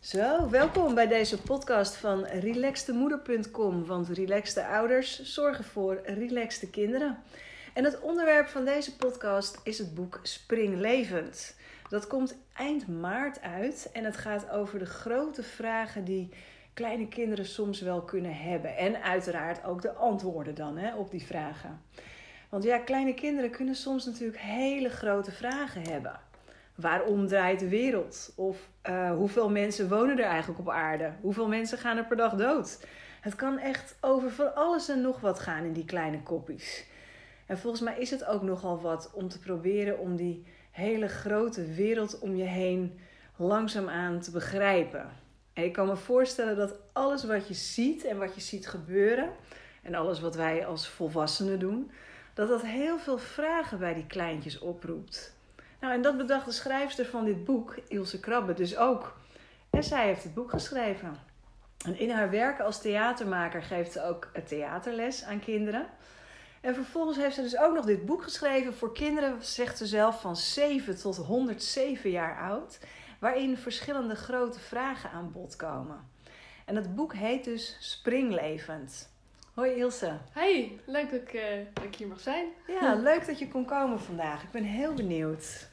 Zo, welkom bij deze podcast van relaxtemoeder.com. Want relaxte ouders zorgen voor relaxte kinderen. En het onderwerp van deze podcast is het boek Springlevend. Dat komt eind maart uit en het gaat over de grote vragen die kleine kinderen soms wel kunnen hebben. En uiteraard ook de antwoorden dan hè, op die vragen. Want ja, kleine kinderen kunnen soms natuurlijk hele grote vragen hebben. Waarom draait de wereld? Of uh, hoeveel mensen wonen er eigenlijk op aarde? Hoeveel mensen gaan er per dag dood? Het kan echt over van alles en nog wat gaan in die kleine koppies. En volgens mij is het ook nogal wat om te proberen om die hele grote wereld om je heen langzaamaan te begrijpen. En ik kan me voorstellen dat alles wat je ziet en wat je ziet gebeuren, en alles wat wij als volwassenen doen, dat dat heel veel vragen bij die kleintjes oproept. Nou, en dat bedacht de schrijfster van dit boek, Ilse Krabbe, dus ook. En zij heeft het boek geschreven. En in haar werk als theatermaker geeft ze ook een theaterles aan kinderen. En vervolgens heeft ze dus ook nog dit boek geschreven voor kinderen, zegt ze zelf, van 7 tot 107 jaar oud. Waarin verschillende grote vragen aan bod komen. En het boek heet dus Springlevend. Hoi Ilse. Hey, leuk dat ik, uh, dat ik hier mag zijn. Ja, leuk dat je kon komen vandaag. Ik ben heel benieuwd.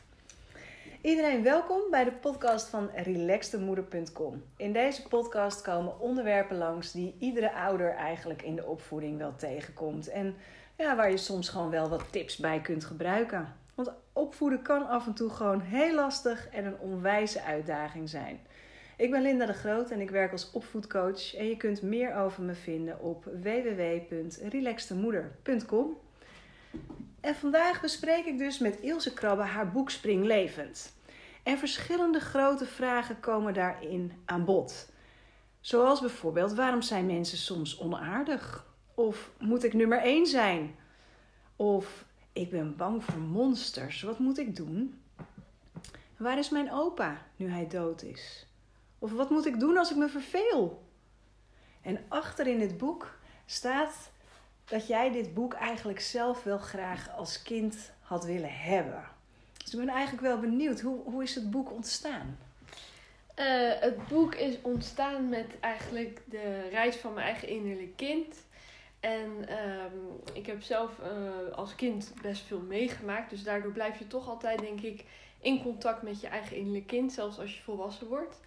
Iedereen welkom bij de podcast van relaxtemoeder.com. In deze podcast komen onderwerpen langs die iedere ouder eigenlijk in de opvoeding wel tegenkomt. En ja, waar je soms gewoon wel wat tips bij kunt gebruiken. Want opvoeden kan af en toe gewoon heel lastig en een onwijze uitdaging zijn. Ik ben Linda de Groot en ik werk als opvoedcoach. En je kunt meer over me vinden op www.relaxtemoeder.com. En vandaag bespreek ik dus met Ilse Krabbe haar boek Springlevend. En verschillende grote vragen komen daarin aan bod. Zoals bijvoorbeeld: waarom zijn mensen soms onaardig? Of moet ik nummer 1 zijn? Of ik ben bang voor monsters, wat moet ik doen? Waar is mijn opa nu hij dood is? Of wat moet ik doen als ik me verveel? En achter in het boek staat dat jij dit boek eigenlijk zelf wel graag als kind had willen hebben. Dus ik ben eigenlijk wel benieuwd, hoe, hoe is het boek ontstaan? Uh, het boek is ontstaan met eigenlijk de reis van mijn eigen innerlijk kind. En um, ik heb zelf uh, als kind best veel meegemaakt. Dus daardoor blijf je toch altijd, denk ik, in contact met je eigen innerlijk kind. Zelfs als je volwassen wordt.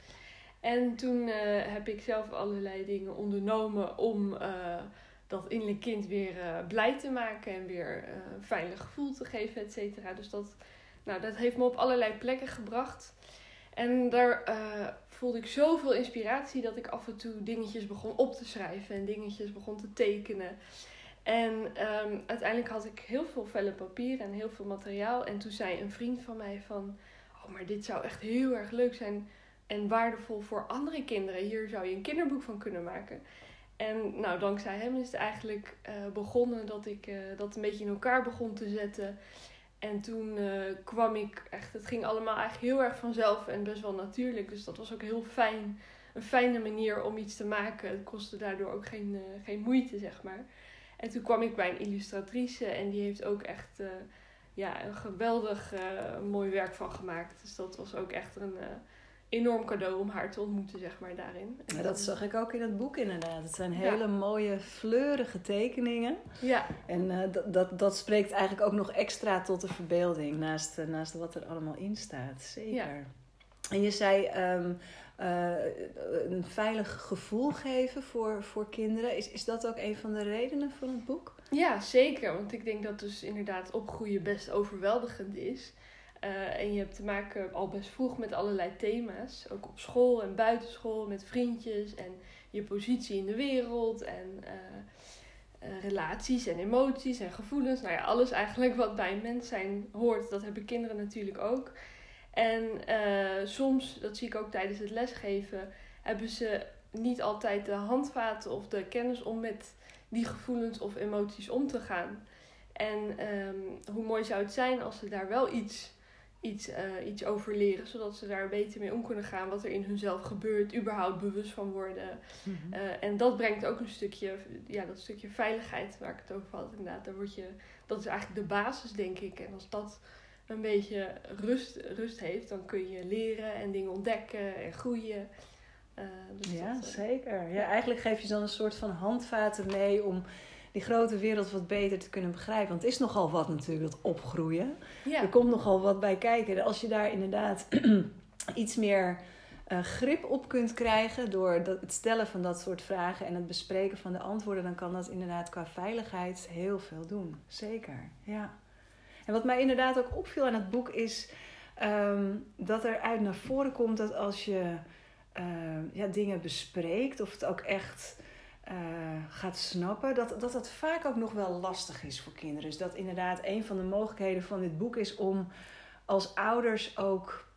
En toen uh, heb ik zelf allerlei dingen ondernomen om dat innerlijk kind weer blij te maken. En weer een veilig gevoel te geven, et cetera. Dus dat nou, dat heeft me op allerlei plekken gebracht. En daar uh, voelde ik zoveel inspiratie dat ik af en toe dingetjes begon op te schrijven en dingetjes begon te tekenen. En um, uiteindelijk had ik heel veel vellen papier en heel veel materiaal. En toen zei een vriend van mij van, oh maar dit zou echt heel erg leuk zijn en waardevol voor andere kinderen. Hier zou je een kinderboek van kunnen maken. En nou, dankzij hem is het eigenlijk uh, begonnen dat ik uh, dat een beetje in elkaar begon te zetten. En toen uh, kwam ik echt, het ging allemaal eigenlijk heel erg vanzelf en best wel natuurlijk. Dus dat was ook heel fijn, een fijne manier om iets te maken. Het kostte daardoor ook geen, uh, geen moeite, zeg maar. En toen kwam ik bij een illustratrice en die heeft ook echt uh, ja, een geweldig mooi werk van gemaakt. Dus dat was ook echt een enorm cadeau om haar te ontmoeten, zeg maar, daarin. Ja, dat zag ik ook in het boek inderdaad. Het zijn hele mooie, fleurige tekeningen. Ja. En uh, dat, dat spreekt eigenlijk ook nog extra tot de verbeelding, naast, uh, naast wat er allemaal in staat. Zeker. Ja. En je zei um, uh, een veilig gevoel geven voor, voor kinderen. Is, is dat ook een van de redenen van het boek? Ja, zeker. Want ik denk dat dus inderdaad opgroeien best overweldigend is. Uh, en je hebt te maken al best vroeg met allerlei thema's. Ook op school en buitenschool met vriendjes en je positie in de wereld en uh, uh, relaties en emoties en gevoelens. Nou ja, alles eigenlijk wat bij een mens zijn hoort, dat hebben kinderen natuurlijk ook. En soms, dat zie ik ook tijdens het lesgeven, hebben ze niet altijd de handvaten of de kennis om met die gevoelens of emoties om te gaan. En um, hoe mooi zou het zijn als ze daar wel iets iets, uh, iets over leren, zodat ze daar beter mee om kunnen gaan, wat er in hunzelf gebeurt, überhaupt bewust van worden. Mm -hmm. uh, en dat brengt ook een stukje, ja, dat stukje veiligheid waar ik het over had. Inderdaad, daar word je, dat is eigenlijk de basis, denk ik. En als dat een beetje rust, rust heeft, dan kun je leren en dingen ontdekken en groeien. dus ja, dat, zeker. Ja, eigenlijk geef je dan een soort van handvaten mee om die grote wereld wat beter te kunnen begrijpen. Want het is nogal wat natuurlijk, dat opgroeien. ja. Er komt nogal wat bij kijken. Als je daar inderdaad iets meer uh, grip op kunt krijgen door dat, het stellen van dat soort vragen en het bespreken van de antwoorden, dan kan dat inderdaad qua veiligheid heel veel doen. Zeker, ja. En wat mij inderdaad ook opviel aan het boek is um, dat er uit naar voren komt dat als je uh, ja, dingen bespreekt of het ook echt uh, gaat snappen, dat, dat dat vaak ook nog wel lastig is voor kinderen. Dus dat inderdaad een van de mogelijkheden van dit boek is om als ouders ook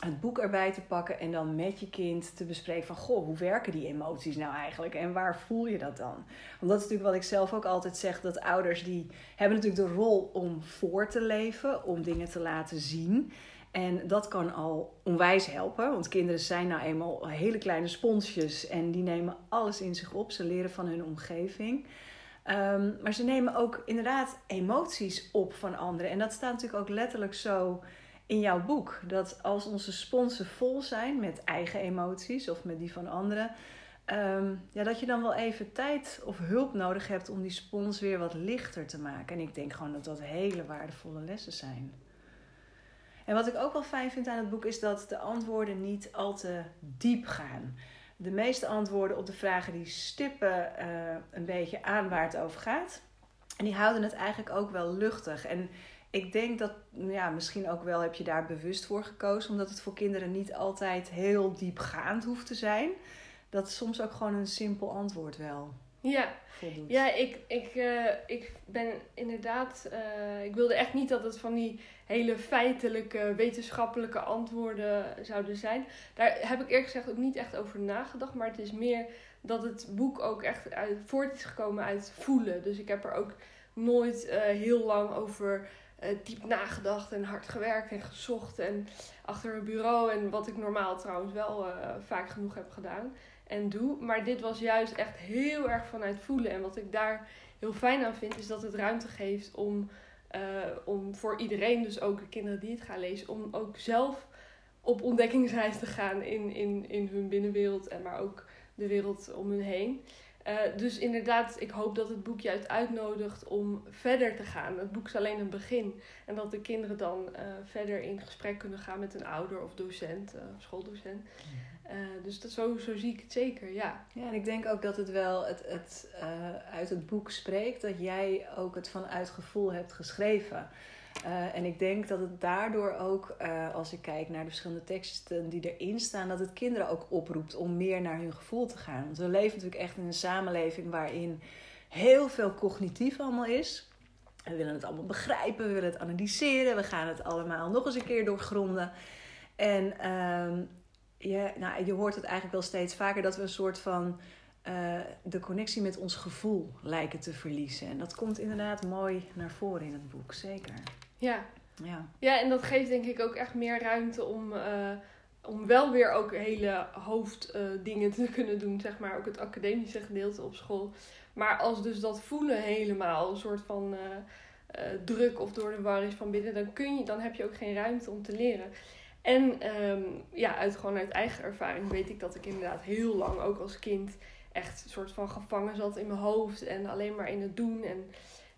het boek erbij te pakken en dan met je kind te bespreken van goh, hoe werken die emoties nou eigenlijk en waar voel je dat dan? Want dat is natuurlijk wat ik zelf ook altijd zeg, dat ouders die hebben natuurlijk de rol om voor te leven, om dingen te laten zien. En dat kan al onwijs helpen, want kinderen zijn nou eenmaal hele kleine sponsjes en die nemen alles in zich op. Ze leren van hun omgeving. Um, maar ze nemen ook inderdaad emoties op van anderen. En dat staat natuurlijk ook letterlijk zo in jouw boek. Dat als onze sponsen vol zijn met eigen emoties of met die van anderen. Um, ja, dat je dan wel even tijd of hulp nodig hebt om die spons weer wat lichter te maken. En ik denk gewoon dat dat hele waardevolle lessen zijn. En wat ik ook wel fijn vind aan het boek is dat de antwoorden niet al te diep gaan. De meeste antwoorden op de vragen die stippen uh, een beetje aan waar het over gaat. En die houden het eigenlijk ook wel luchtig. En ik denk dat, ja, misschien ook wel heb je daar bewust voor gekozen, omdat het voor kinderen niet altijd heel diepgaand hoeft te zijn. Dat soms ook gewoon een simpel antwoord wel ja. voldoet. Ja, ik, ik, uh, ik ben inderdaad. Uh, ik wilde echt niet dat het van die hele feitelijke, wetenschappelijke antwoorden zouden zijn. Daar heb ik eerlijk gezegd ook niet echt over nagedacht. Maar het is meer dat het boek ook echt uit, voort is gekomen uit voelen. Dus ik heb er ook nooit uh, heel lang over uh, diep nagedacht en hard gewerkt en gezocht en achter een bureau. En wat ik normaal trouwens wel uh, vaak genoeg heb gedaan en doe. Maar dit was juist echt heel erg vanuit voelen. En wat ik daar heel fijn aan vind, is dat het ruimte geeft om, uh, om voor iedereen, dus ook de kinderen die het gaan lezen, om ook zelf op ontdekkingsreis te gaan in, in, in hun binnenwereld en maar ook de wereld om hun heen. Uh, dus inderdaad, ik hoop dat het boek je uit uitnodigt om verder te gaan. Het boek is alleen een begin. En dat de kinderen dan uh, verder in gesprek kunnen gaan met een ouder of docent, uh, schooldocent. Dus dat, zo, zo zie ik het zeker, ja. Ja, en ik denk ook dat het wel het, het, uit het boek spreekt dat jij ook het vanuit gevoel hebt geschreven. Uh, en ik denk dat het daardoor ook, als ik kijk naar de verschillende teksten die erin staan, dat het kinderen ook oproept om meer naar hun gevoel te gaan. Want we leven natuurlijk echt in een samenleving waarin heel veel cognitief allemaal is. We willen het allemaal begrijpen, we willen het analyseren, we gaan het allemaal nog eens een keer doorgronden. En uh, ja, nou, je hoort het eigenlijk wel steeds vaker dat we een soort van uh, de connectie met ons gevoel lijken te verliezen. En dat komt inderdaad mooi naar voren in het boek, zeker. Ja. Ja, ja en dat geeft denk ik ook echt meer ruimte om, uh, om wel weer ook hele hoofddingen uh, te kunnen doen. Zeg maar ook het academische gedeelte op school. Maar als dus dat voelen helemaal een soort van druk of door de war is van binnen, dan, kun je, dan heb je ook geen ruimte om te leren. En um, ja, uit, gewoon uit eigen ervaring weet ik dat ik inderdaad heel lang, ook als kind, echt een soort van gevangen zat in mijn hoofd en alleen maar in het doen. En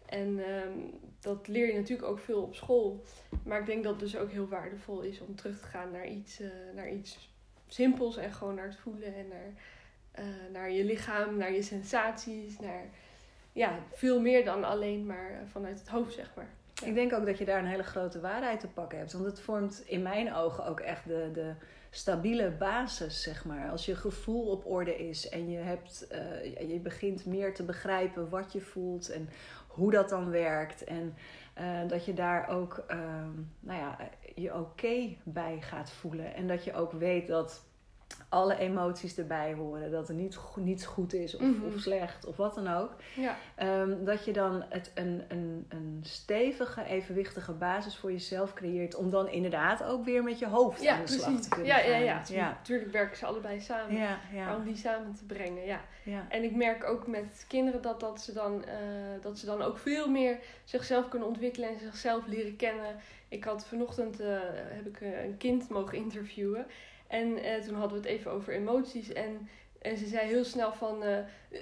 en um, dat leer je natuurlijk ook veel op school. Maar ik denk dat het dus ook heel waardevol is om terug te gaan naar iets, uh, naar iets simpels en gewoon naar het voelen en naar, uh, naar je lichaam, naar je sensaties, naar ja, veel meer dan alleen maar vanuit het hoofd, zeg maar. Ik denk ook dat je daar een hele grote waarheid te pakken hebt. Want het vormt in mijn ogen ook echt de, de stabiele basis, zeg maar. Als je gevoel op orde is en je, hebt, uh, je begint meer te begrijpen wat je voelt en hoe dat dan werkt. En uh, dat je daar ook uh, nou ja, je oké bij gaat voelen. En dat je ook weet dat alle emoties erbij horen. Dat er niet, niets goed is of, mm-hmm. of slecht of wat dan ook. Ja. Um, dat je dan het een, een, een stevige, evenwichtige basis voor jezelf creëert. Om dan inderdaad ook weer met je hoofd ja, aan de precies. slag te kunnen ja, gaan. Ja, ja, ja. Natuurlijk werken ze allebei samen. Maar om die samen te brengen, ja. ja. En ik merk ook met kinderen dat, dat, ze dan, uh, dat ze dan ook veel meer zichzelf kunnen ontwikkelen en zichzelf leren kennen. Ik had vanochtend uh, heb ik een kind mogen interviewen. En eh, toen hadden we het even over emoties. En, en ze zei heel snel van, eh,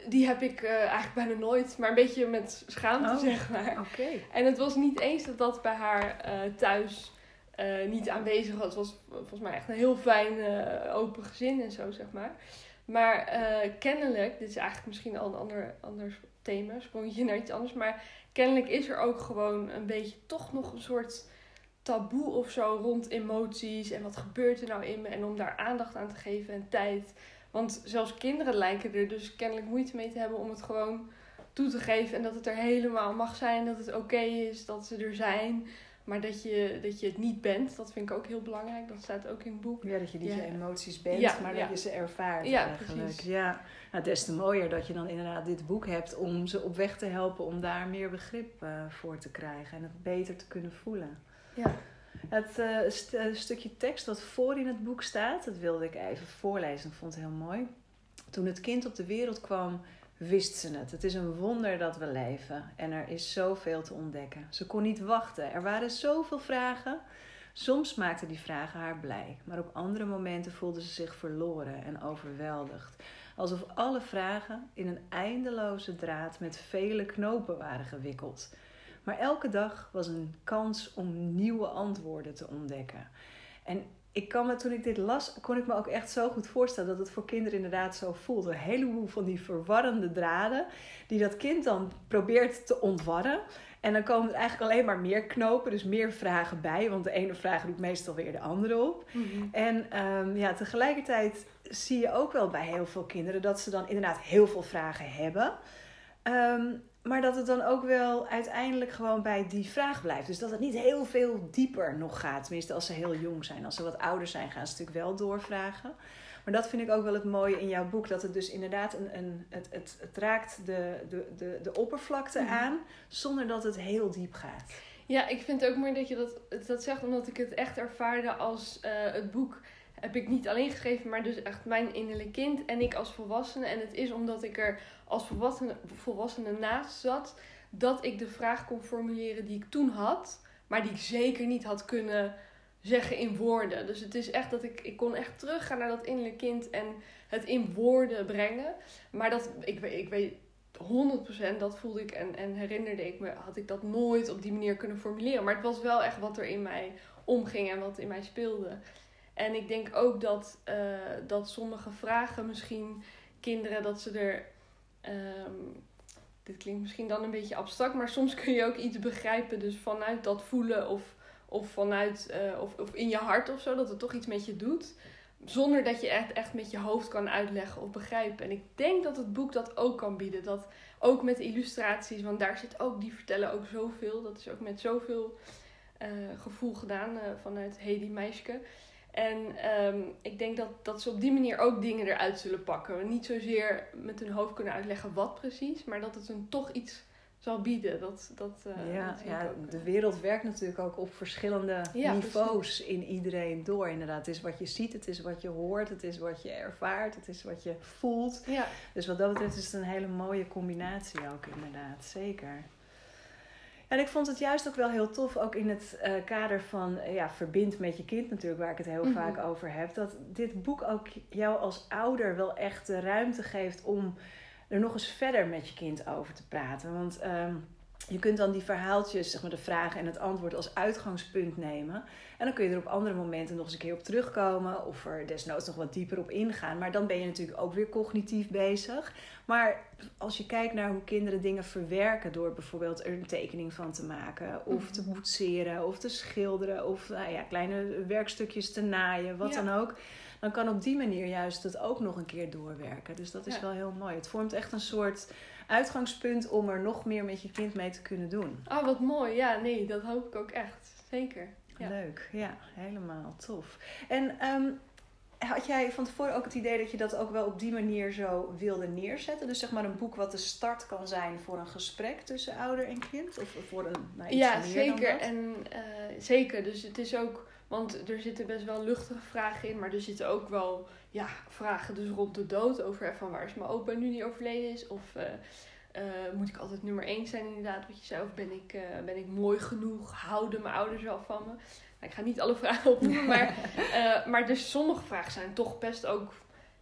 die heb ik eh, eigenlijk bijna nooit. Maar een beetje met schaamte, Oh, zeg maar. En het was niet eens dat dat bij haar thuis niet aanwezig was. Het was volgens mij echt een heel fijn, open gezin en zo, zeg maar. Maar kennelijk, dit is eigenlijk misschien al een ander, ander thema, sprongetje naar iets anders. Maar kennelijk is er ook gewoon een beetje toch nog een soort taboe of zo rond emoties. En wat gebeurt er nou in me? En om daar aandacht aan te geven en tijd. Want zelfs kinderen lijken er dus kennelijk moeite mee te hebben om het gewoon toe te geven. En dat het er helemaal mag zijn, dat het oké is, dat ze er zijn. Maar dat je, dat je het niet bent, dat vind ik ook heel belangrijk. Dat staat ook in het boek. Ja, dat je deze Ja. emoties bent, Ja, maar ja. dat je ze ervaart Ja, eigenlijk. precies. Ja, nou, des te mooier dat je dan inderdaad dit boek hebt om ze op weg te helpen om daar meer begrip eh, voor te krijgen en het beter te kunnen voelen. Ja. Het eh, eh, stukje tekst wat voor in het boek staat, dat wilde ik even voorlezen. Ik vond het heel mooi. Toen het kind op de wereld kwam, wist ze het. Het is een wonder dat we leven en er is zoveel te ontdekken. Ze kon niet wachten. Er waren zoveel vragen. Soms maakten die vragen haar blij, maar op andere momenten voelde ze zich verloren en overweldigd. Alsof alle vragen in een eindeloze draad met vele knopen waren gewikkeld. Maar elke dag was een kans om nieuwe antwoorden te ontdekken. En ik kan me, toen ik dit las, kon ik me ook echt zo goed voorstellen dat het voor kinderen inderdaad zo voelt. Een heleboel van die verwarrende draden, die dat kind dan probeert te ontwarren. En dan komen er eigenlijk alleen maar meer knopen, dus meer vragen bij, want de ene vraag roept meestal weer de andere op. En ehm, ja, tegelijkertijd zie je ook wel bij heel veel kinderen dat ze dan inderdaad heel veel vragen hebben. Ehm, maar dat het dan ook wel uiteindelijk gewoon bij die vraag blijft. Dus dat het niet heel veel dieper nog gaat. Tenminste, als ze heel jong zijn. Als ze wat ouder zijn, gaan ze natuurlijk wel doorvragen. Maar dat vind ik ook wel het mooie in jouw boek. Dat het dus inderdaad een, een, het, het, het raakt de, de, de, de oppervlakte Mhm. aan. Zonder dat het heel diep gaat. Ja, ik vind het ook mooi dat je dat, dat zegt, omdat ik het echt ervaarde als eh, het boek heb ik niet alleen geschreven, maar dus echt mijn innerlijk kind en ik als volwassene. En het is omdat ik er als volwassene, volwassene naast zat, dat ik de vraag kon formuleren die ik toen had, maar die ik zeker niet had kunnen zeggen in woorden. Dus het is echt dat ik, ik kon echt teruggaan naar dat innerlijk kind en het in woorden brengen. Maar dat, ik, weet- ik weet 100% dat voelde ik en, en herinnerde ik me, had ik dat nooit op die manier kunnen formuleren. Maar het was wel echt wat er in mij omging en wat in mij speelde. En ik denk ook dat, eh, dat sommige vragen misschien kinderen, dat ze er. ehm, dit klinkt misschien dan een beetje abstract, maar soms kun je ook iets begrijpen. Dus vanuit dat voelen of, of vanuit eh, of, of in je hart of zo, dat het toch iets met je doet. Zonder dat je echt, echt met je hoofd kan uitleggen of begrijpen. En ik denk dat het boek dat ook kan bieden. Dat ook met illustraties, want daar zit ook, die vertellen ook zoveel. Dat is ook met zoveel eh, gevoel gedaan vanuit Hedy Meisje. En ehm, ik denk dat, dat ze op die manier ook dingen eruit zullen pakken. Niet zozeer met hun hoofd kunnen uitleggen wat precies, maar dat het hun toch iets zal bieden. Dat, dat, eh, ja, dat ja, de wereld werkt natuurlijk ook op verschillende Ja, niveaus in iedereen door. Inderdaad, het is wat je ziet, het is wat je hoort, het is wat je ervaart, het is wat je voelt. Ja, Dus wat dat betreft is het een hele mooie combinatie ook inderdaad, zeker. En ik vond het juist ook wel heel tof, ook in het eh, kader van eh, ja, verbind met je kind natuurlijk, waar ik het heel Mhm. vaak over heb. Dat dit boek ook jou als ouder wel echt de ruimte geeft om er nog eens verder met je kind over te praten. Want ehm, je kunt dan die verhaaltjes, zeg maar de vragen en het antwoord als uitgangspunt nemen. En dan kun je er op andere momenten nog eens een keer op terugkomen. Of er desnoods nog wat dieper op ingaan. Maar dan ben je natuurlijk ook weer cognitief bezig. Maar als je kijkt naar hoe kinderen dingen verwerken door bijvoorbeeld er een tekening van te maken, of Mhm. te boetseren, of te schilderen, of nou ja, kleine werkstukjes te naaien, wat Ja. dan ook. Dan kan op die manier juist het ook nog een keer doorwerken. Dus dat is Ja. wel heel mooi. Het vormt echt een soort uitgangspunt om er nog meer met je kind mee te kunnen doen. oh wat mooi. Ja, nee, dat hoop ik ook echt. Zeker. Ja. Leuk, ja, helemaal tof. En ehm, had jij van tevoren ook het idee dat je dat ook wel op die manier zo wilde neerzetten? Dus zeg maar een boek wat de start kan zijn voor een gesprek tussen ouder en kind? Of voor een, nou, iets Ja, meer dan zeker. dat? En eh, zeker. Dus het is ook, want er zitten best wel luchtige vragen in, maar er zitten ook wel ja, vragen dus rond de dood over van waar is mijn opa nu die overleden is, of eh, eh, moet ik altijd nummer één zijn inderdaad, wat je zei. Of ben ik, eh, ben ik mooi genoeg? Houden mijn ouders wel van me? Nou, ik ga niet alle vragen opnoemen, maar, maar dus sommige vragen zijn toch best ook...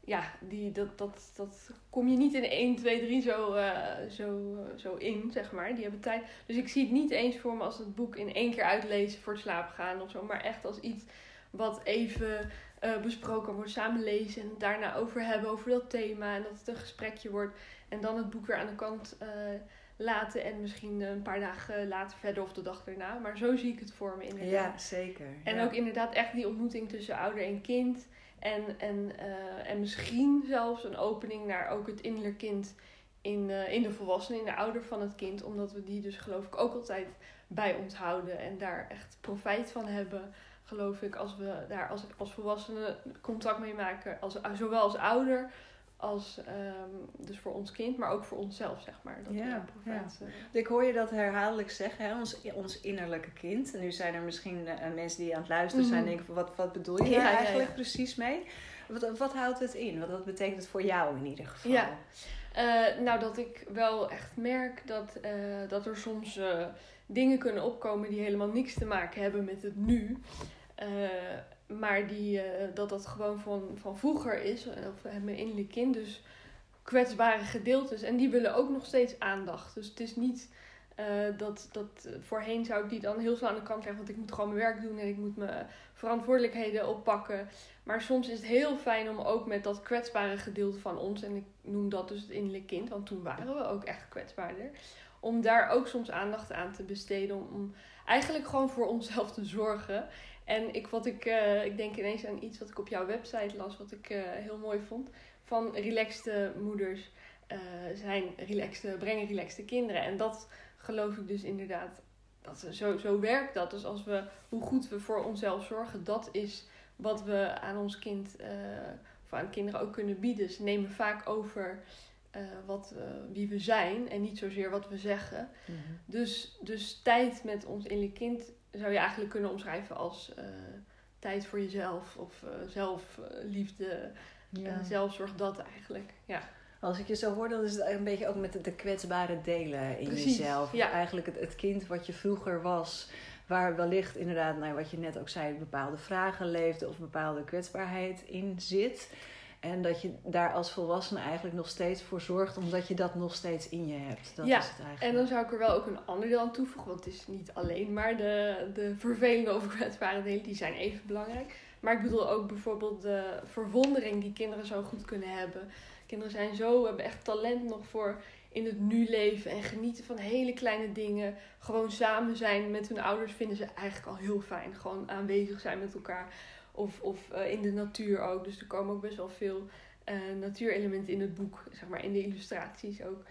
Ja, die, dat, dat, dat kom je niet in 1, 2, 3 zo, zo, zo in, zeg maar. Die hebben tijd. Dus ik zie het niet eens voor me als het boek in één keer uitlezen voor het slapen gaan of zo. Maar echt als iets wat even besproken wordt, samen lezen en daarna over hebben, over dat thema. En dat het een gesprekje wordt. En dan het boek weer aan de kant uh, laten en misschien een paar dagen later verder of de dag erna. Maar zo zie ik het voor me inderdaad. Ja, zeker. En ook inderdaad echt die ontmoeting tussen ouder en kind. En, en, uh, en misschien zelfs een opening naar ook het innerlijk kind in, uh, in de volwassenen, in de ouder van het kind. Omdat we die dus geloof ik ook altijd bij onthouden en daar echt profijt van hebben. Geloof ik, als we daar als, als volwassenen contact mee maken, als, zowel als ouder als um, dus voor ons kind, maar ook voor onszelf, zeg maar. Dat ja, ja. Ik hoor je dat herhaaldelijk zeggen, hè? Ons, ons innerlijke kind. En nu zijn er misschien uh, mensen die aan het luisteren zijn en mhm. denken: wat, wat bedoel je ja, daar eigenlijk precies mee? Wat, wat houdt het in? Wat, wat betekent het voor jou in ieder geval? Ja, uh, nou dat ik wel echt merk dat, uh, dat er soms dingen kunnen opkomen die helemaal niks te maken hebben met het nu. Maar die, uh, dat dat gewoon van, van vroeger is, eh, of mijn innerlijk kind, dus kwetsbare gedeeltes. En die willen ook nog steeds aandacht. Dus het is niet uh, dat, dat voorheen zou ik die dan heel snel aan de kant leggen, want ik moet gewoon mijn werk doen en ik moet mijn verantwoordelijkheden oppakken. Maar soms is het heel fijn om ook met dat kwetsbare gedeelte van ons, en ik noem dat dus het innerlijk kind, want toen waren we ook echt kwetsbaarder, om daar ook soms aandacht aan te besteden, om eigenlijk gewoon voor onszelf te zorgen. En ik, wat ik, uh, ik denk ineens aan iets wat ik op jouw website las, wat ik uh, heel mooi vond. Van relaxte moeders uh, zijn relaxte, brengen relaxte kinderen. En dat geloof ik dus inderdaad, dat, zo, zo werkt dat. Dus als we, hoe goed we voor onszelf zorgen, dat is wat we aan ons kind of aan kinderen ook kunnen bieden. Ze nemen vaak over wat, wie we zijn en niet zozeer wat we zeggen. Mm -hmm. dus, dus tijd met ons innerlijk kind zou je eigenlijk kunnen omschrijven als uh, tijd voor jezelf of uh, zelfliefde, ja. zelfzorg, dat eigenlijk. Ja. Als ik je zo hoor, dan is het een beetje ook met de, kwetsbare delen in Precies, jezelf. Ja. Eigenlijk het, het kind wat je vroeger was, waar wellicht inderdaad, nou, wat je net ook zei, bepaalde vragen leefde of bepaalde kwetsbaarheid in zit. En dat je daar als volwassene eigenlijk nog steeds voor zorgt, omdat je dat nog steeds in je hebt. Dat ja, is het eigenlijk. en dan zou ik er wel ook een ander deel aan toevoegen. Want het is niet alleen maar de, de vervelende of kwetsbare delen, die zijn even belangrijk. Maar ik bedoel ook bijvoorbeeld de verwondering die kinderen zo goed kunnen hebben. Kinderen zijn zo, hebben echt talent nog voor in het nu leven en genieten van hele kleine dingen. Gewoon samen zijn met hun ouders vinden ze eigenlijk al heel fijn. Gewoon aanwezig zijn met elkaar. Of, of uh, in de natuur ook. Dus er komen ook best wel veel uh, natuurelementen in het boek, zeg maar, in de illustraties ook.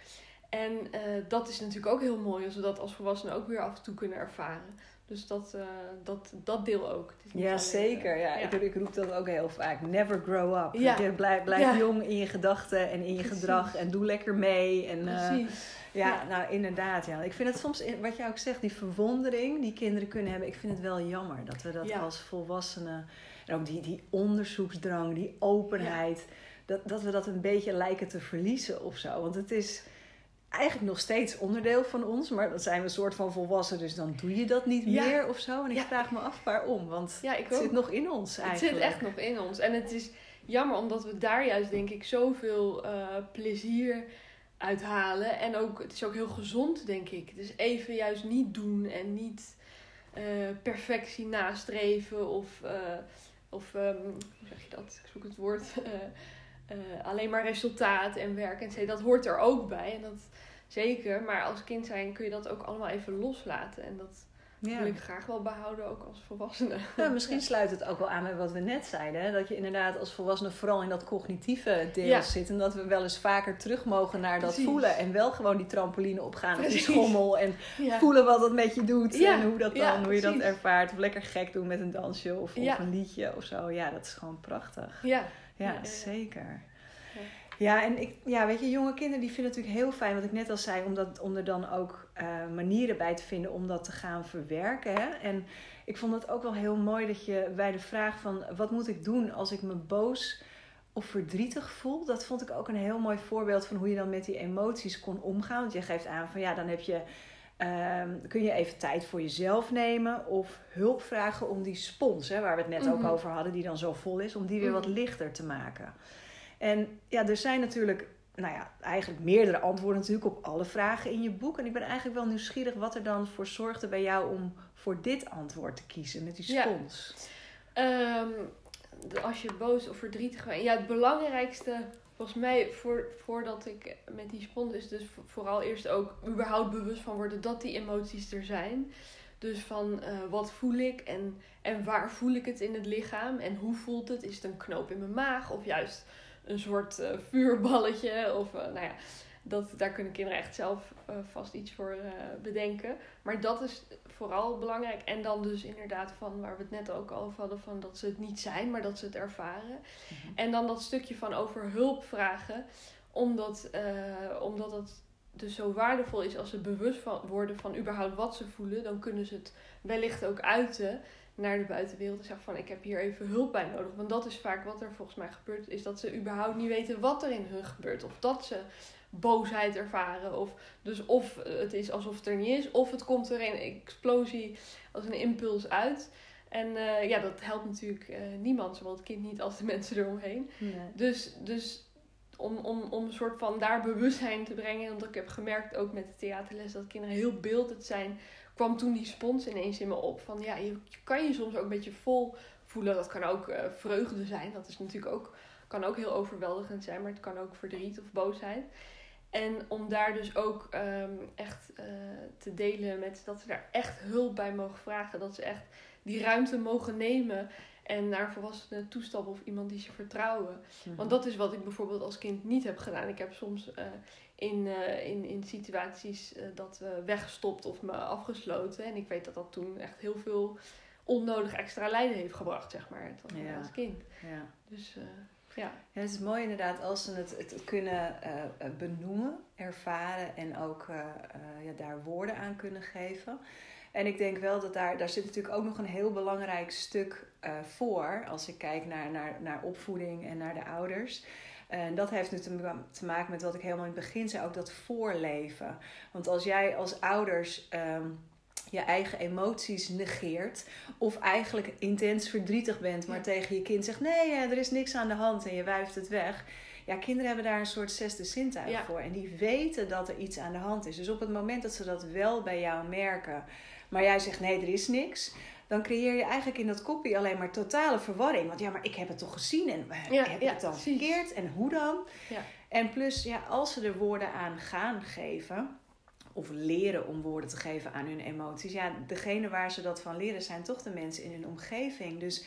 En uh, dat is natuurlijk ook heel mooi als we dat als volwassenen ook weer af en toe kunnen ervaren. Dus dat, dat, dat deel ook. ja, alleen, zeker. Ja. ja. Ik, ik, roep dat ook heel vaak. Never grow up. Ja. Blijf, blijf Ja. jong in je gedachten en in je Precies. gedrag. En doe lekker mee. En, Precies. ja, Ja. nou inderdaad. Ja. Ik vind het soms, wat jij ook zegt, die verwondering die kinderen kunnen hebben. Ik vind het wel jammer dat we dat Ja. als volwassenen... En ook die, die onderzoeksdrang, die openheid... Dat, dat we dat een beetje lijken te verliezen of zo. Want het is eigenlijk nog steeds onderdeel van ons. Maar dan zijn we een soort van volwassen. Dus dan doe je dat niet Ja. meer of zo. En ik Ja. vraag me af waarom. Want Ja, ik het zit nog in ons Het eigenlijk. zit echt nog in ons. En het is jammer omdat we daar juist denk ik zoveel eh, plezier uit halen. En ook, het is ook heel gezond denk ik. Dus even juist niet doen en niet eh, perfectie nastreven of, eh, of ehm, hoe zeg je dat? Ik zoek het woord. Eh, eh, alleen maar resultaat en werk en zo. Dat hoort er ook bij. En dat zeker. Maar als kind zijn kun je dat ook allemaal even loslaten. En dat Ja. wil ik graag wel behouden, ook als volwassene. Ja, misschien sluit het ook wel aan met wat we net zeiden. Hè? Dat je inderdaad als volwassene vooral in dat cognitieve deel Ja. zit. En dat we wel eens vaker terug mogen naar dat Precies. voelen. En wel gewoon die trampoline opgaan of die Precies. schommel. En voelen wat dat met je doet. En hoe, dat dan, hoe je dat precies. ervaart. Of lekker gek doen met een dansje of, of een liedje of zo. Ja, dat is gewoon prachtig. Ja. zeker. Ja. En ik, ja, weet je, jonge kinderen die vinden het natuurlijk heel fijn, wat ik net al zei, om, dat, om er dan ook eh, manieren bij te vinden om dat te gaan verwerken. Hè? En ik vond het ook wel heel mooi dat je bij de vraag van wat moet ik doen als ik me boos of verdrietig voelt. Dat vond ik ook een heel mooi voorbeeld van hoe je dan met die emoties kon omgaan. Want je geeft aan van ja, dan heb je, ehm, kun je even tijd voor jezelf nemen of hulp vragen om die spons, hè, waar we het net ook Mhm. over hadden, die dan zo vol is, om die weer wat Mhm. lichter te maken. En ja, er zijn natuurlijk, nou ja, eigenlijk meerdere antwoorden natuurlijk op alle vragen in je boek. En ik ben eigenlijk wel nieuwsgierig wat er dan voor zorgde bij jou om voor dit antwoord te kiezen met die Ja. spons. Ehm, de- als je boos of verdrietig bent. Ja, het belangrijkste volgens mij voor, voordat ik met die spons is dus vo- vooral eerst ook überhaupt bewust van worden dat die emoties er zijn. Dus van eh, wat voel ik en, en waar voel ik het in het lichaam en hoe voelt het? Is het een knoop in mijn maag of juist een soort eh, vuurballetje? Of eh, nou ja, dat, daar kunnen kinderen echt zelf eh, vast iets voor bedenken. Maar dat is vooral belangrijk. En dan dus inderdaad van waar we het net ook over hadden, van dat ze het niet zijn, maar dat ze het ervaren. Mhm. En dan dat stukje van over hulp vragen, omdat, omdat het dus zo waardevol is als ze bewust van worden van überhaupt wat ze voelen, dan kunnen ze het wellicht ook uiten naar de buitenwereld en zeggen van ik heb hier even hulp bij nodig. Want dat is vaak wat er volgens mij gebeurt, is dat ze überhaupt niet weten wat er in hun gebeurt. Of dat ze boosheid ervaren. Of, dus of het is alsof het er niet is, of het komt er een explosie als een impuls uit. En eh, ja, dat helpt natuurlijk eh, niemand, zowel het kind niet als de mensen eromheen. Nee. Dus, dus om, om, om een soort van daar bewustzijn te brengen. Want ik heb gemerkt ook met de theaterles dat kinderen heel beeldend zijn. Kwam toen die spons ineens in me op. Van ja, je, je kan je soms ook een beetje vol voelen. Dat kan ook eh, vreugde zijn. Dat is natuurlijk ook, kan ook heel overweldigend zijn. Maar het kan ook verdriet of boosheid. En om daar dus ook ehm, echt eh, te delen met dat ze daar echt hulp bij mogen vragen. Dat ze echt die ruimte mogen nemen. En naar volwassenen toestappen of iemand die ze vertrouwen. Mhm. Want dat is wat ik bijvoorbeeld als kind niet heb gedaan. Ik heb soms eh, in, eh, in, in situaties eh, dat eh, weggestopt of me afgesloten. En ik weet dat dat toen echt heel veel onnodig extra lijden heeft gebracht, zeg maar, Ja. als kind. ja. Dus eh, ja. Ja, het is mooi inderdaad als ze het, het, kunnen benoemen, ervaren en ook ja, daar woorden aan kunnen geven. En ik denk wel dat daar, daar zit natuurlijk ook nog een heel belangrijk stuk voor als ik kijk naar, naar, naar opvoeding en naar de ouders. En dat heeft nu te, ma- te maken met wat ik helemaal in het begin zei, ook dat voorleven. Want als jij als ouders ehm, je eigen emoties negeert, of eigenlijk intens verdrietig bent, maar Ja. tegen je kind zegt: nee, eh, er is niks aan de hand en je wuift het weg. Ja, kinderen hebben daar een soort zesde zintuig Ja. voor. En die weten dat er iets aan de hand is. Dus op het moment dat ze dat wel bij jou merken, maar jij zegt: nee, er is niks. Dan creëer je eigenlijk in dat kopje alleen maar totale verwarring. Want ja, maar ik heb het toch gezien en Ja, heb ik ja, het dan precies. verkeerd en hoe dan? Ja. En plus, ja, als ze er woorden aan gaan geven, of leren om woorden te geven aan hun emoties, ja, degene waar ze dat van leren zijn toch de mensen in hun omgeving. Dus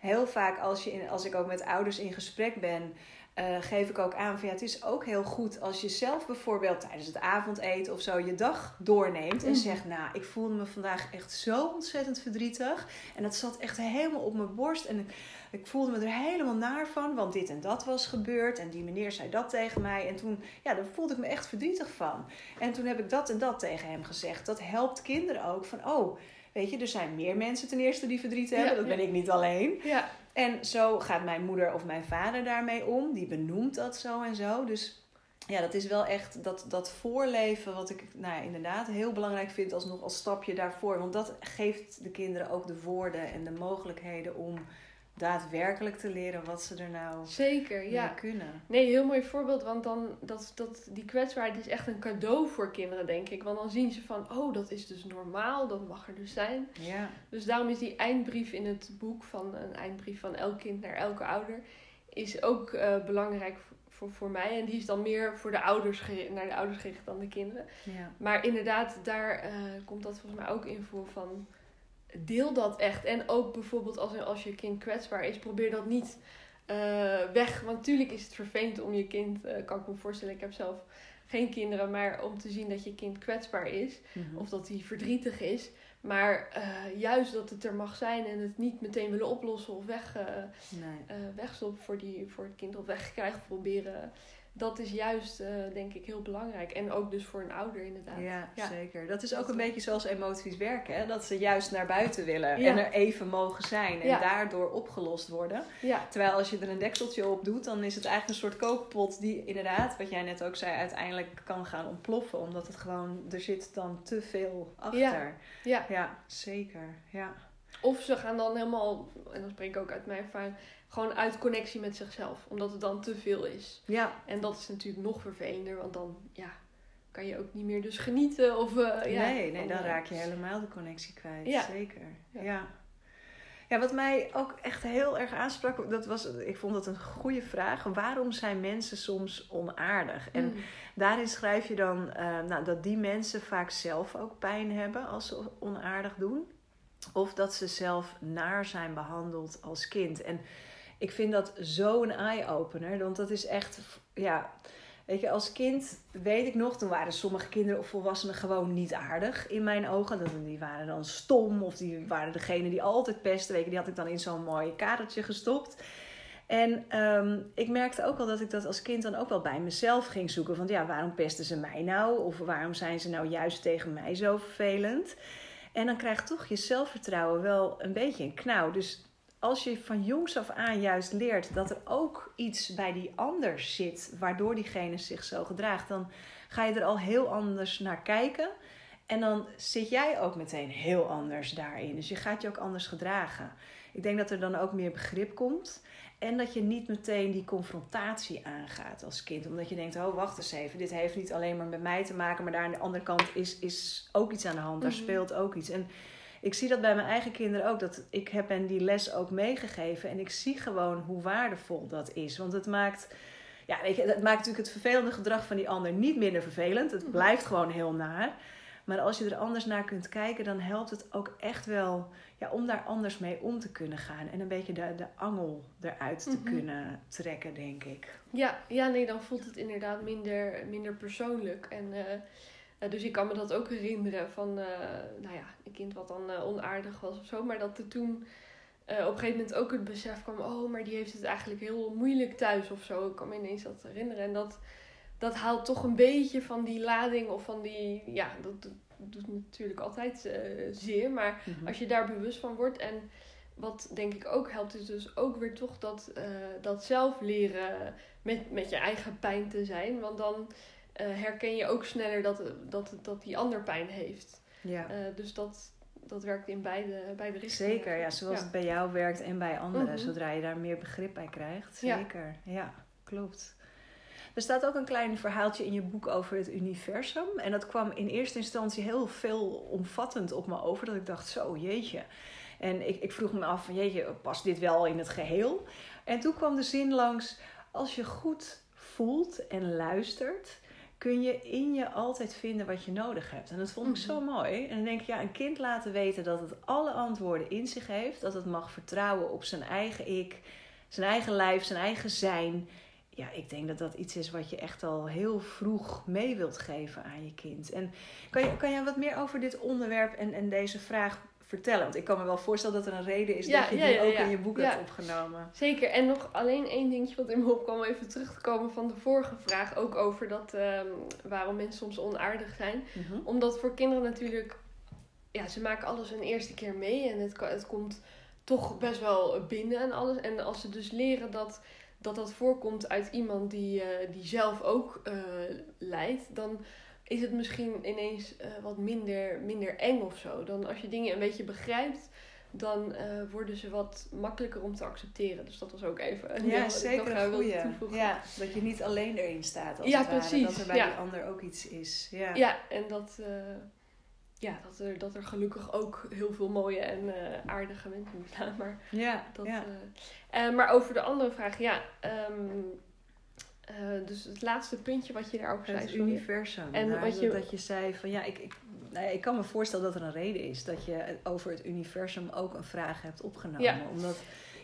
heel vaak als, je in, als ik ook met ouders in gesprek ben, eh, geef ik ook aan van ja, het is ook heel goed als je zelf bijvoorbeeld tijdens het avondeten of zo je dag doorneemt en Mhm. zegt, nou, ik voelde me vandaag echt zo ontzettend verdrietig en dat zat echt helemaal op mijn borst en ik, ik voelde me er helemaal naar van, want dit en dat was gebeurd en die meneer zei dat tegen mij en toen, ja, daar voelde ik me echt verdrietig van. En toen heb ik dat en dat tegen hem gezegd. Dat helpt kinderen ook van, oh, weet je, er zijn meer mensen ten eerste die verdriet hebben, Ja, dat ja. ben ik niet alleen. Ja, En zo gaat mijn moeder of mijn vader daarmee om. Die benoemt dat zo en zo. Dus ja, dat is wel echt dat, dat voorleven wat ik nou ja, inderdaad heel belangrijk vind als nog als stapje daarvoor. Want dat geeft de kinderen ook de woorden en de mogelijkheden om daadwerkelijk te leren wat ze er nou zeker. Ja. kunnen. Nee, heel mooi voorbeeld. Want dan, dat, dat, die kwetsbaarheid is echt een cadeau voor kinderen, denk ik. Want dan zien ze van, oh, dat is dus normaal. Dat mag er dus zijn. Ja, Dus daarom is die eindbrief in het boek van een eindbrief van elk kind naar elke ouder is ook eh, belangrijk voor, voor, voor mij. En die is dan meer voor de ouders naar de ouders gericht dan de kinderen. ja. Maar inderdaad, daar eh, komt dat volgens mij ook in voor van deel dat echt. En ook bijvoorbeeld als, als je kind kwetsbaar is, probeer dat niet eh, weg. Want natuurlijk is het vervelend om je kind, eh, kan ik me voorstellen, ik heb zelf geen kinderen, maar om te zien dat je kind kwetsbaar is. Mhm. Of dat hij verdrietig is. Maar eh, juist dat het er mag zijn en het niet meteen willen oplossen of weg, Nee. wegstoppen voor, die, voor het kind of wegkrijgen proberen dat is juist, eh, denk ik, heel belangrijk. En ook dus voor een ouder inderdaad. Ja, Ja. zeker. Dat is ook Dat een beetje zoals emoties werken. Hè? Dat ze juist naar buiten willen Ja. en er even mogen zijn. En Ja. daardoor opgelost worden. Terwijl als je er een dekseltje op doet, dan is het eigenlijk een soort kookpot die inderdaad, wat jij net ook zei, uiteindelijk kan gaan ontploffen. Omdat het gewoon, er zit dan te veel achter. Ja. ja. Zeker. Ja. Of ze gaan dan helemaal, en dan spreek ik ook uit mijn ervaring, gewoon uit connectie met zichzelf. Omdat het dan te veel is. Ja, En dat is natuurlijk nog vervelender, want dan ja, kan je ook niet meer dus genieten. Of, eh, ja, nee, nee, van, dan eh, raak je helemaal de connectie kwijt. Ja. Zeker. Ja. Ja. ja. wat mij ook echt heel erg aansprak, dat was, ik vond dat een goede vraag. Waarom zijn mensen soms onaardig? En mm, daarin schrijf je dan eh, nou, dat die mensen vaak zelf ook pijn hebben als ze onaardig doen. Of dat ze zelf naar zijn behandeld als kind. En ik vind dat zo'n eye-opener. Want dat is echt, ja, weet je, als kind weet ik nog, toen waren sommige kinderen of volwassenen gewoon niet aardig in mijn ogen. Die waren dan stom of die waren degene die altijd pesten. Weet je, die had ik dan in zo'n mooi kadertje gestopt. En ehm, ik merkte ook wel dat ik dat als kind dan ook wel bij mezelf ging zoeken. Van ja, waarom pesten ze mij nou? Of waarom zijn ze nou juist tegen mij zo vervelend? En dan krijgt toch je zelfvertrouwen wel een beetje een knauw. Dus als je van jongs af aan juist leert dat er ook iets bij die ander zit, waardoor diegene zich zo gedraagt, dan ga je er al heel anders naar kijken. En dan zit jij ook meteen heel anders daarin. Dus je gaat je ook anders gedragen. Ik denk dat er dan ook meer begrip komt. En dat je niet meteen die confrontatie aangaat als kind. Omdat je denkt, oh wacht eens even, dit heeft niet alleen maar met mij te maken. Maar daar aan de andere kant is, is ook iets aan de hand. Daar Mhm. speelt ook iets. En ik zie dat bij mijn eigen kinderen ook. Dat ik heb hen die les ook meegegeven. En ik zie gewoon hoe waardevol dat is. Want het maakt... Ja, weet je, het maakt natuurlijk het vervelende gedrag van die ander niet minder vervelend. Het Mhm. blijft gewoon heel naar. Maar als je er anders naar kunt kijken, dan helpt het ook echt wel ja, om daar anders mee om te kunnen gaan. En een beetje de, de angel eruit te Mhm. kunnen trekken, denk ik. Ja, ja, nee, dan voelt het inderdaad minder, minder persoonlijk. En, eh, eh, dus ik kan me dat ook herinneren van, eh, nou ja, een kind wat dan eh, onaardig was of zo. Maar dat er toen op een gegeven moment ook het besef kwam, oh, maar die heeft het eigenlijk heel moeilijk thuis of zo. Ik kan me ineens dat herinneren. En dat, dat haalt toch een beetje van die lading of van die, ja, dat, dat doet natuurlijk altijd zeer. Maar als je daar bewust van wordt en wat denk ik ook helpt, is dus ook weer toch dat, eh, dat zelf leren met, met je eigen pijn te zijn. Want dan herken je ook sneller dat, dat, dat die ander pijn heeft. Ja. Eh, dus dat, dat werkt in beide, beide richtingen. Zeker, ja, zoals Ja. het bij jou werkt en bij anderen. Mhm. Zodra je daar meer begrip bij krijgt. Ja. Zeker, ja, klopt. Er staat ook een klein verhaaltje in je boek over het universum. En dat kwam in eerste instantie heel veelomvattend op me over. Dat ik dacht, zo jeetje. En ik, ik vroeg me af, van, jeetje, past dit wel in het geheel? En toen kwam de zin langs, als je goed voelt en luistert... kun je in je altijd vinden wat je nodig hebt. En dat vond ik Mhm. zo mooi. En dan denk ik, ja, een kind laten weten dat het alle antwoorden in zich heeft. Dat het mag vertrouwen op zijn eigen ik, zijn eigen lijf, zijn eigen zijn. Ja, ik denk dat dat iets is wat je echt al heel vroeg mee wilt geven aan je kind. En kan je, kan je wat meer over dit onderwerp en, en deze vraag vertellen? Want ik kan me wel voorstellen dat er een reden is Ja, dat je ja, die ja, ook ja. in je boek Ja. hebt opgenomen. Zeker. En nog alleen één dingetje wat in me opkwam, om even terug te komen van de vorige vraag. Ook over dat, ehm, waarom mensen soms onaardig zijn. Mhm. Omdat voor kinderen natuurlijk, ja, ze maken alles een eerste keer mee en het, het komt toch best wel binnen en alles. En als ze dus leren dat dat, dat voorkomt uit iemand die, eh, die zelf ook eh lijdt, dan is het misschien ineens eh, wat minder, minder eng of zo. Dan als je dingen een beetje begrijpt, dan eh, worden ze wat makkelijker om te accepteren. Dus dat was ook even een Ja, zeker een goeie. toevoegen. Ja, dat je niet alleen erin staat als Ja, het ware. precies, Dat er bij ja. die ander ook iets is. Ja. Ja, en dat, eh, ja, dat, er, dat er gelukkig ook heel veel mooie en aardige mensen bestaan. Maar, ja, dat, ja. maar over de andere vraag, ja. ehm, eh, dus het laatste puntje wat je daarover zei. Het sorry. universum. En Nou, wat dat, je- dat je zei van ja, ik, ik, nou ja, ik kan me voorstellen dat er een reden is dat je over het universum ook een vraag hebt opgenomen. Ja. Omdat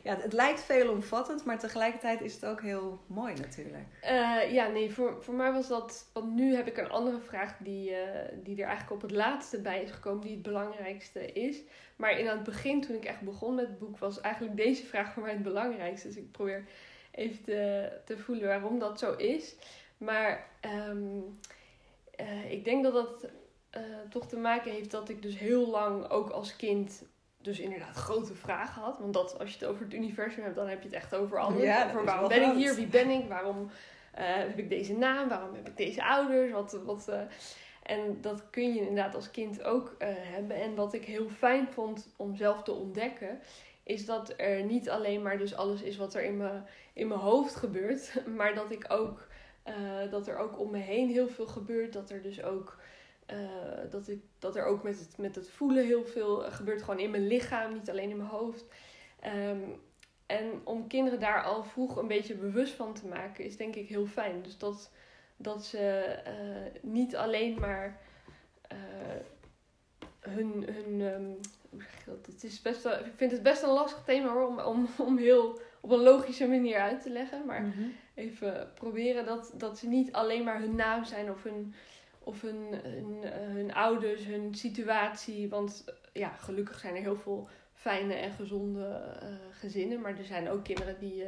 ja, het, het lijkt veelomvattend, maar tegelijkertijd is het ook heel mooi natuurlijk. Eh, ja, nee, voor, voor mij was dat. Want nu heb ik een andere vraag die, eh, die er eigenlijk op het laatste bij is gekomen, die het belangrijkste is. Maar in aan het begin, toen ik echt begon met het boek, was eigenlijk deze vraag voor mij het belangrijkste. Dus ik probeer even te, te voelen waarom dat zo is. Maar ehm, eh, ik denk dat dat eh, toch te maken heeft dat ik dus heel lang ook als kind dus inderdaad grote vragen had. Want dat, als je het over het universum hebt, dan heb je het echt over alles. Ja, over waarom ben ik hier, wie ben ik, waarom eh, heb ik deze naam, waarom heb ik deze ouders, wat... wat en dat kun je inderdaad als kind ook hebben. En wat ik heel fijn vond om zelf te ontdekken, is dat er niet alleen maar dus alles is wat er in mijn, in mijn hoofd gebeurt, maar dat ik ook eh, dat er ook om me heen heel veel gebeurt. Dat er dus ook eh, dat, ik, dat er ook met het, met het voelen heel veel gebeurt, gewoon in mijn lichaam, niet alleen in mijn hoofd. Ehm, en om kinderen daar al vroeg een beetje bewust van te maken, is denk ik heel fijn. Dus dat, dat ze eh, niet alleen maar eh, hun. hun ehm, hoe zeg je dat? Het is best ik vind het best een lastig thema hoor, om, om, om heel op een logische manier uit te leggen. Maar Mhm. even proberen dat, dat ze niet alleen maar hun naam zijn of hun, of hun, hun, eh, hun ouders, hun situatie. Want eh, ja, gelukkig zijn er heel veel fijne en gezonde eh, gezinnen. Maar er zijn ook kinderen die,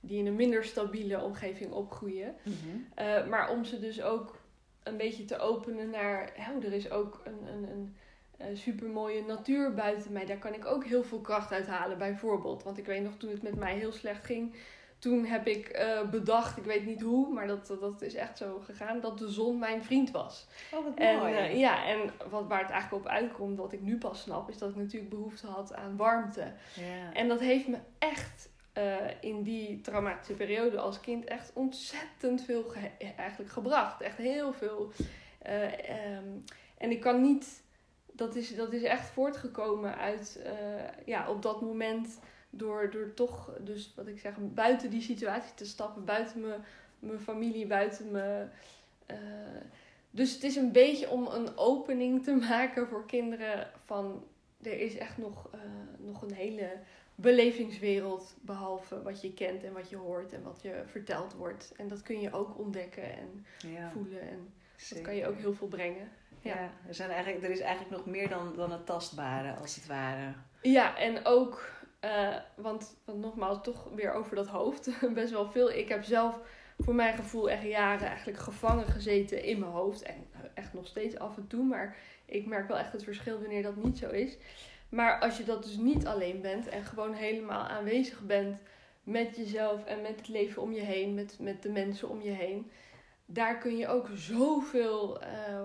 die in een minder stabiele omgeving opgroeien. Mhm. Maar om ze dus ook een beetje te openen naar, oh, er is ook een, een, een, een supermooie natuur buiten mij. Daar kan ik ook heel veel kracht uit halen, bijvoorbeeld. Want ik weet nog, toen het met mij heel slecht ging, toen heb ik eh, bedacht, ik weet niet hoe, maar dat, dat, is echt zo gegaan, dat de zon mijn vriend was. Oh, wat En, mooi. eh, ja, en wat, waar het eigenlijk op uitkomt, wat ik nu pas snap, is dat ik natuurlijk behoefte had aan warmte. ja. En dat heeft me echt eh, in die traumatische periode als kind echt ontzettend veel ge- eigenlijk gebracht. Echt heel veel. Eh, ehm, en ik kan niet. Dat is, dat is echt voortgekomen uit eh, ja, op dat moment door, door toch, dus wat ik zeg, buiten die situatie te stappen, buiten mijn, mijn familie, buiten mijn. eh, dus het is een beetje om een opening te maken voor kinderen van er is echt nog, eh, nog een hele belevingswereld behalve wat je kent en wat je hoort en wat je verteld wordt. En dat kun je ook ontdekken en ja. voelen en dat kan je ook heel veel brengen. Ja, ja. er, zijn eigenlijk, er is eigenlijk nog meer dan, dan het tastbare, als het ware. Ja, en ook, eh, want, want nogmaals, toch weer over dat hoofd. Best wel veel. Ik heb zelf voor mijn gevoel echt jaren eigenlijk gevangen gezeten in mijn hoofd. En echt nog steeds af en toe. Maar ik merk wel echt het verschil wanneer dat niet zo is. Maar als je dat dus niet alleen bent en gewoon helemaal aanwezig bent met jezelf en met het leven om je heen, met, met de mensen om je heen. Daar kun je ook zoveel eh,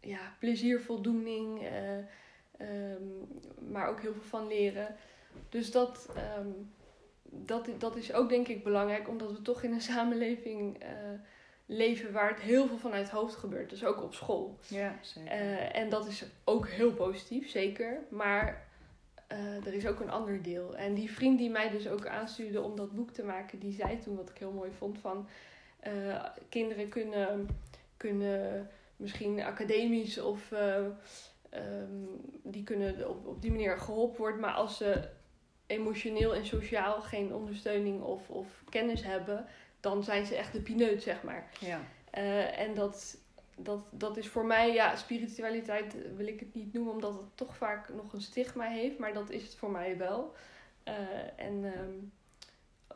ja, plezier, voldoening, eh, ehm, maar ook heel veel van leren. Dus dat, ehm, dat, dat is ook denk ik belangrijk, omdat we toch in een samenleving eh, leven waar het heel veel vanuit het hoofd gebeurt. Dus ook op school. Ja, zeker. En dat is ook heel positief, zeker. Maar er is ook een ander deel. En die vriend die mij dus ook aanstuurde om dat boek te maken, die zei toen wat ik heel mooi vond van eh, kinderen kunnen, kunnen misschien academisch of eh, ehm, die kunnen op, op die manier geholpen worden, maar als ze emotioneel en sociaal geen ondersteuning of, of kennis hebben, dan zijn ze echt de pineut, zeg maar. ja. Eh, en dat, dat, dat is voor mij, ja, spiritualiteit wil ik het niet noemen, omdat het toch vaak nog een stigma heeft, maar dat is het voor mij wel. En ehm,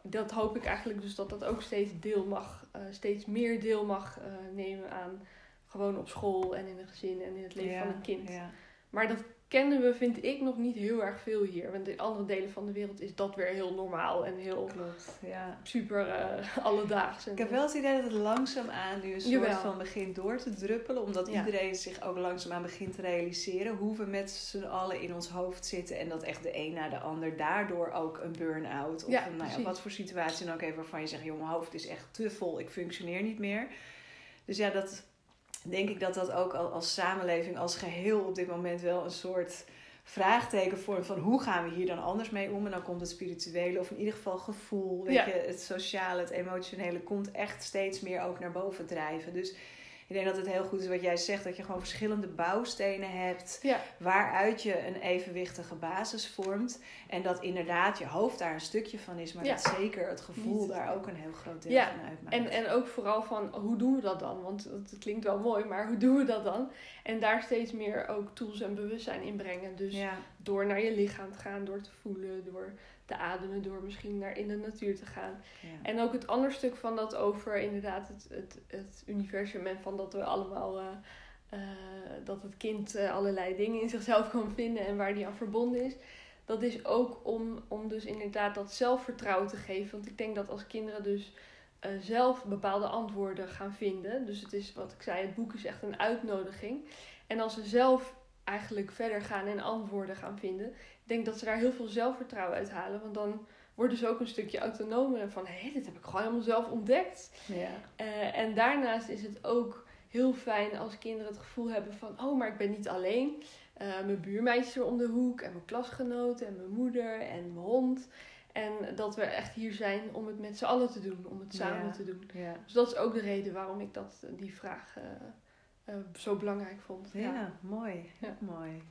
dat hoop ik eigenlijk dus dat dat ook steeds deel mag, eh, steeds meer deel mag eh, nemen aan gewoon op school en in een gezin en in het leven ja, van een kind. Ja. Maar dat kennen we, vind ik, nog niet heel erg veel hier. Want in andere delen van de wereld is dat weer heel normaal en heel Klopt, ja. super eh, alledaags. Ik heb wel het idee dat het langzaamaan nu een soort Jawel. van begint door te druppelen. Omdat Ja. iedereen zich ook langzaamaan begint te realiseren hoe we met z'n allen in ons hoofd zitten. En dat echt de een na de ander daardoor ook een burn-out of Ja, een, nou ja, wat voor situatie dan ook even waarvan je zegt, joh, mijn hoofd is echt te vol, ik functioneer niet meer. Dus ja, dat denk ik dat dat ook al als samenleving, als geheel op dit moment wel een soort vraagteken vormt van hoe gaan we hier dan anders mee om. En dan komt het spirituele of in ieder geval gevoel, weet Ja. je, het sociale, het emotionele komt echt steeds meer ook naar boven drijven. Dus ik denk dat het heel goed is wat jij zegt, dat je gewoon verschillende bouwstenen hebt Ja, waaruit je een evenwichtige basis vormt. En dat inderdaad je hoofd daar een stukje van is, maar Ja. dat zeker het gevoel daar ook een heel groot deel Ja, van uitmaakt. En, en ook vooral van hoe doen we dat dan? Want het, klinkt wel mooi, maar hoe doen we dat dan? En daar steeds meer ook tools en bewustzijn in brengen. Dus door naar je lichaam te gaan, door te voelen, door te ademen door misschien naar in de natuur te gaan. Ja. En ook het andere stuk van dat over inderdaad het, het, het universum en van dat we allemaal eh, eh, dat het kind eh, allerlei dingen in zichzelf kan vinden en waar die aan verbonden is. Dat is ook om, om dus inderdaad dat zelfvertrouwen te geven. Want ik denk dat als kinderen dus zelf bepaalde antwoorden gaan vinden. Dus het is wat ik zei, het boek is echt een uitnodiging. En als ze zelf eigenlijk verder gaan en antwoorden gaan vinden, denk dat ze daar heel veel zelfvertrouwen uit halen. Want dan worden ze ook een stukje autonomer van hé, dit heb ik gewoon helemaal zelf ontdekt. Ja. Eh, en daarnaast is het ook heel fijn als kinderen het gevoel hebben van oh, maar ik ben niet alleen. Eh, mijn buurmeisje is om de hoek en mijn klasgenoten en mijn moeder en mijn hond. En dat we echt hier zijn om het met z'n allen te doen, om het samen Ja. te doen. Ja. Dus dat is ook de reden waarom ik dat, die vraag eh, zo belangrijk vond. Ja, mooi. Ja. mooi.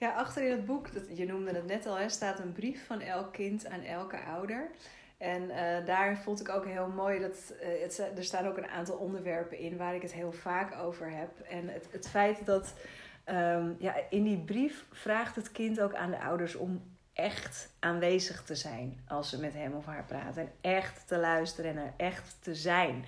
Ja, achter in het boek, dat, je noemde het net al, hè, staat een brief van elk kind aan elke ouder. En eh, daar vond ik ook heel mooi dat eh, er staan ook een aantal onderwerpen in waar ik het heel vaak over heb. En het, het feit dat ehm, ja, in die brief vraagt het kind ook aan de ouders om echt aanwezig te zijn als ze met hem of haar praten. En echt te luisteren en er echt te zijn.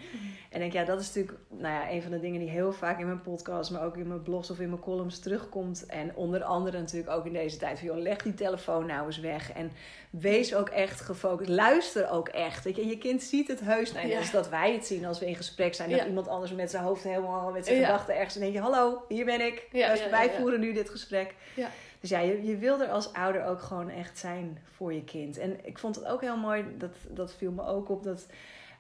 En denk, ja, dat is natuurlijk nou ja, een van de dingen die heel vaak in mijn podcast, maar ook in mijn blogs of in mijn columns terugkomt. En onder andere natuurlijk ook in deze tijd van, joh, leg die telefoon nou eens weg. En wees ook echt gefocust. Luister ook echt. Weet je, je kind ziet het heus. Nou, Ja. dus dat wij het zien als we in gesprek zijn. Dat Ja. iemand anders met zijn hoofd helemaal, met zijn Ja. gedachten ergens. En denk je, hallo, hier ben ik. Ja, wij voeren nu dit gesprek. Ja. Dus ja, je, je wil er als ouder ook gewoon echt zijn voor je kind. En ik vond het ook heel mooi, dat, dat viel me ook op, dat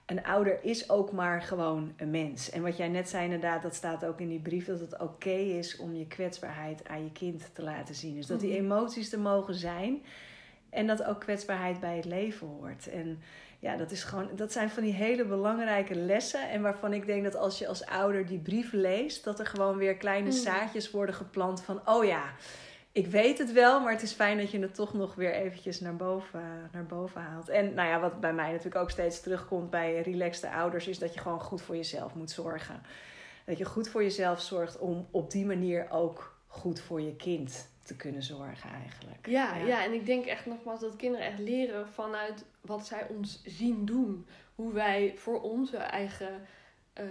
een ouder is ook maar gewoon een mens. En wat jij net zei inderdaad, dat staat ook in die brief, dat het oké is om je kwetsbaarheid aan je kind te laten zien. Dus dat die Mhm. emoties er mogen zijn en dat ook kwetsbaarheid bij het leven hoort. En ja, dat, is gewoon, dat zijn van die hele belangrijke lessen. En waarvan ik denk dat als je als ouder die brief leest, dat er gewoon weer kleine Mm. zaadjes worden geplant van, oh ja, ik weet het wel, maar het is fijn dat je het toch nog weer eventjes naar boven, naar boven haalt. En nou ja, wat bij mij natuurlijk ook steeds terugkomt bij relaxte ouders, is dat je gewoon goed voor jezelf moet zorgen. Dat je goed voor jezelf zorgt om op die manier ook goed voor je kind te kunnen zorgen eigenlijk. Ja, ja. en ik denk echt nogmaals dat kinderen echt leren vanuit wat zij ons zien doen. Hoe wij voor onze eigen eh,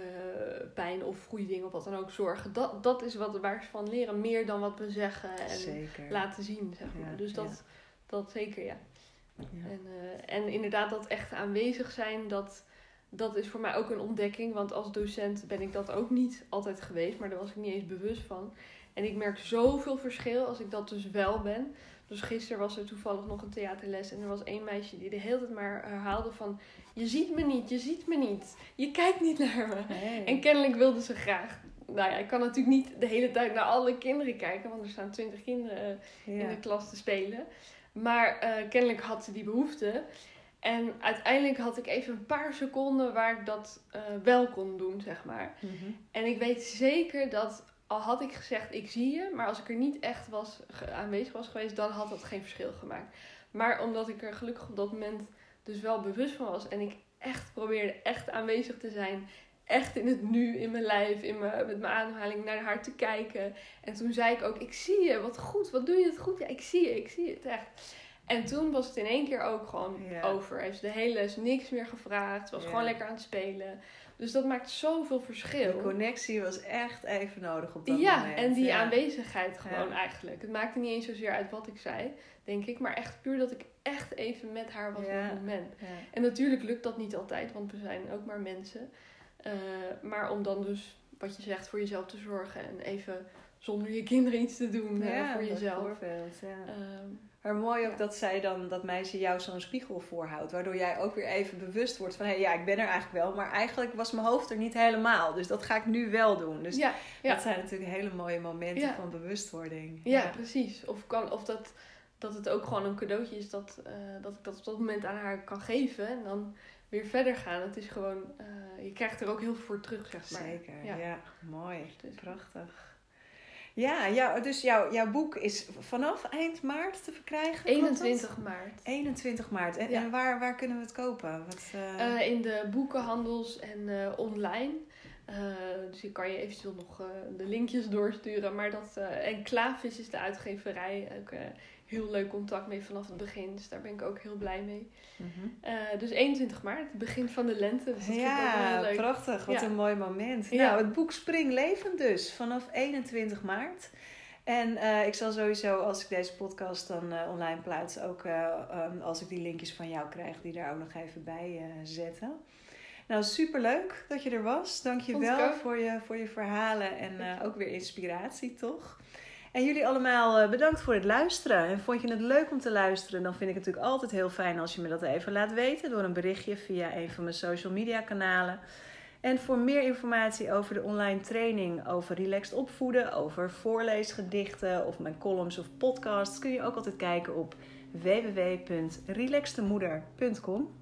pijn of goede dingen of wat dan ook zorgen. Dat, dat is wat, waar ze van leren, meer dan wat we zeggen en Zeker. laten zien, zeg maar. Ja, dus dat, ja. dat zeker, ja. Ja. En, eh, en inderdaad, dat echt aanwezig zijn, dat, dat is voor mij ook een ontdekking. Want als docent ben ik dat ook niet altijd geweest, maar daar was ik niet eens bewust van. En ik merk zoveel verschil als ik dat dus wel ben. Dus gisteren was er toevallig nog een theaterles en er was één meisje die de hele tijd maar herhaalde van... Je ziet me niet, je ziet me niet, je kijkt niet naar me. En kennelijk wilde ze graag... Nou ja, ik kan natuurlijk niet de hele tijd naar alle kinderen kijken, want er staan twintig kinderen eh, in de klas te spelen. Maar eh, kennelijk had ze die behoefte. En uiteindelijk had ik even een paar seconden waar ik dat eh, wel kon doen, zeg maar. Mhm. En ik weet zeker dat al had ik gezegd ik zie je, maar als ik er niet echt was, aanwezig was geweest, dan had dat geen verschil gemaakt. Maar omdat ik er gelukkig op dat moment dus wel bewust van was en ik echt probeerde echt aanwezig te zijn, echt in het nu, in mijn lijf, in mijn, met mijn ademhaling naar haar te kijken. En toen zei ik ook, ik zie je, wat goed, wat doe je het goed? Ja, ik zie je, ik zie het echt. En toen was het in één keer ook gewoon Ja. over. Heeft de hele les niks meer gevraagd. Ze was gewoon lekker aan het spelen. Dus dat maakt zoveel verschil. De connectie was echt even nodig op dat ja, moment. en die Ja. aanwezigheid gewoon Ja. eigenlijk. Het maakte niet eens zozeer uit wat ik zei, denk ik. Maar echt puur dat ik echt even met haar was op het moment. En natuurlijk lukt dat niet altijd, want we zijn ook maar mensen. Eh, maar om dan dus, wat je zegt, voor jezelf te zorgen. En even zonder je kinderen iets te doen Ja, voor jezelf. ja. Ehm, Maar mooi ook Ja. dat zij dan, dat meisje jou zo'n spiegel voorhoudt. Waardoor jij ook weer even bewust wordt van... hé, ja, ik ben er eigenlijk wel. Maar eigenlijk was mijn hoofd er niet helemaal. Dus dat ga ik nu wel doen. Dus ja, ja. dat zijn natuurlijk hele mooie momenten van bewustwording. Ja, precies. Of, kan, of dat, dat het ook gewoon een cadeautje is dat, eh, dat ik dat op dat moment aan haar kan geven. En dan weer verder gaan. Het is gewoon, eh, je krijgt er ook heel veel voor terug, zeg maar. Zeker, ja. Ja. Mooi. Dus- Prachtig. Ja, ja dus jouw, jouw boek is vanaf eind maart te verkrijgen? klopt dat? 21 maart. 21 maart. En, Ja. en waar, waar kunnen we het kopen? Wat, eh, Eh, in de boekenhandels en eh, online. Dus ik kan je eventueel nog de linkjes doorsturen. Maar dat, en Klavis is de uitgeverij. Ook heel leuk contact mee vanaf het begin. Dus daar ben ik ook heel blij mee. Mhm. Eh, dus 21 maart, het begin van de lente. Dus dat Ja, leuk. prachtig. Wat Ja. een mooi moment. Ja. Nou, het boek Spring Levend dus, vanaf 21 maart. En eh, ik zal sowieso, als ik deze podcast dan eh, online plaats, ook eh, ehm, als ik die linkjes van jou krijg, die daar ook nog even bij zetten. Nou, superleuk dat je er was. Dank je wel voor je, voor je verhalen en ook weer inspiratie, toch? En jullie allemaal eh, bedankt voor het luisteren. En vond je het leuk om te luisteren? Dan vind ik het natuurlijk altijd heel fijn als je me dat even laat weten door een berichtje via een van mijn social media kanalen. En voor meer informatie over de online training, over relaxed opvoeden, over voorleesgedichten of mijn columns of podcasts, kun je ook altijd kijken op www.relaxtemoeder.com.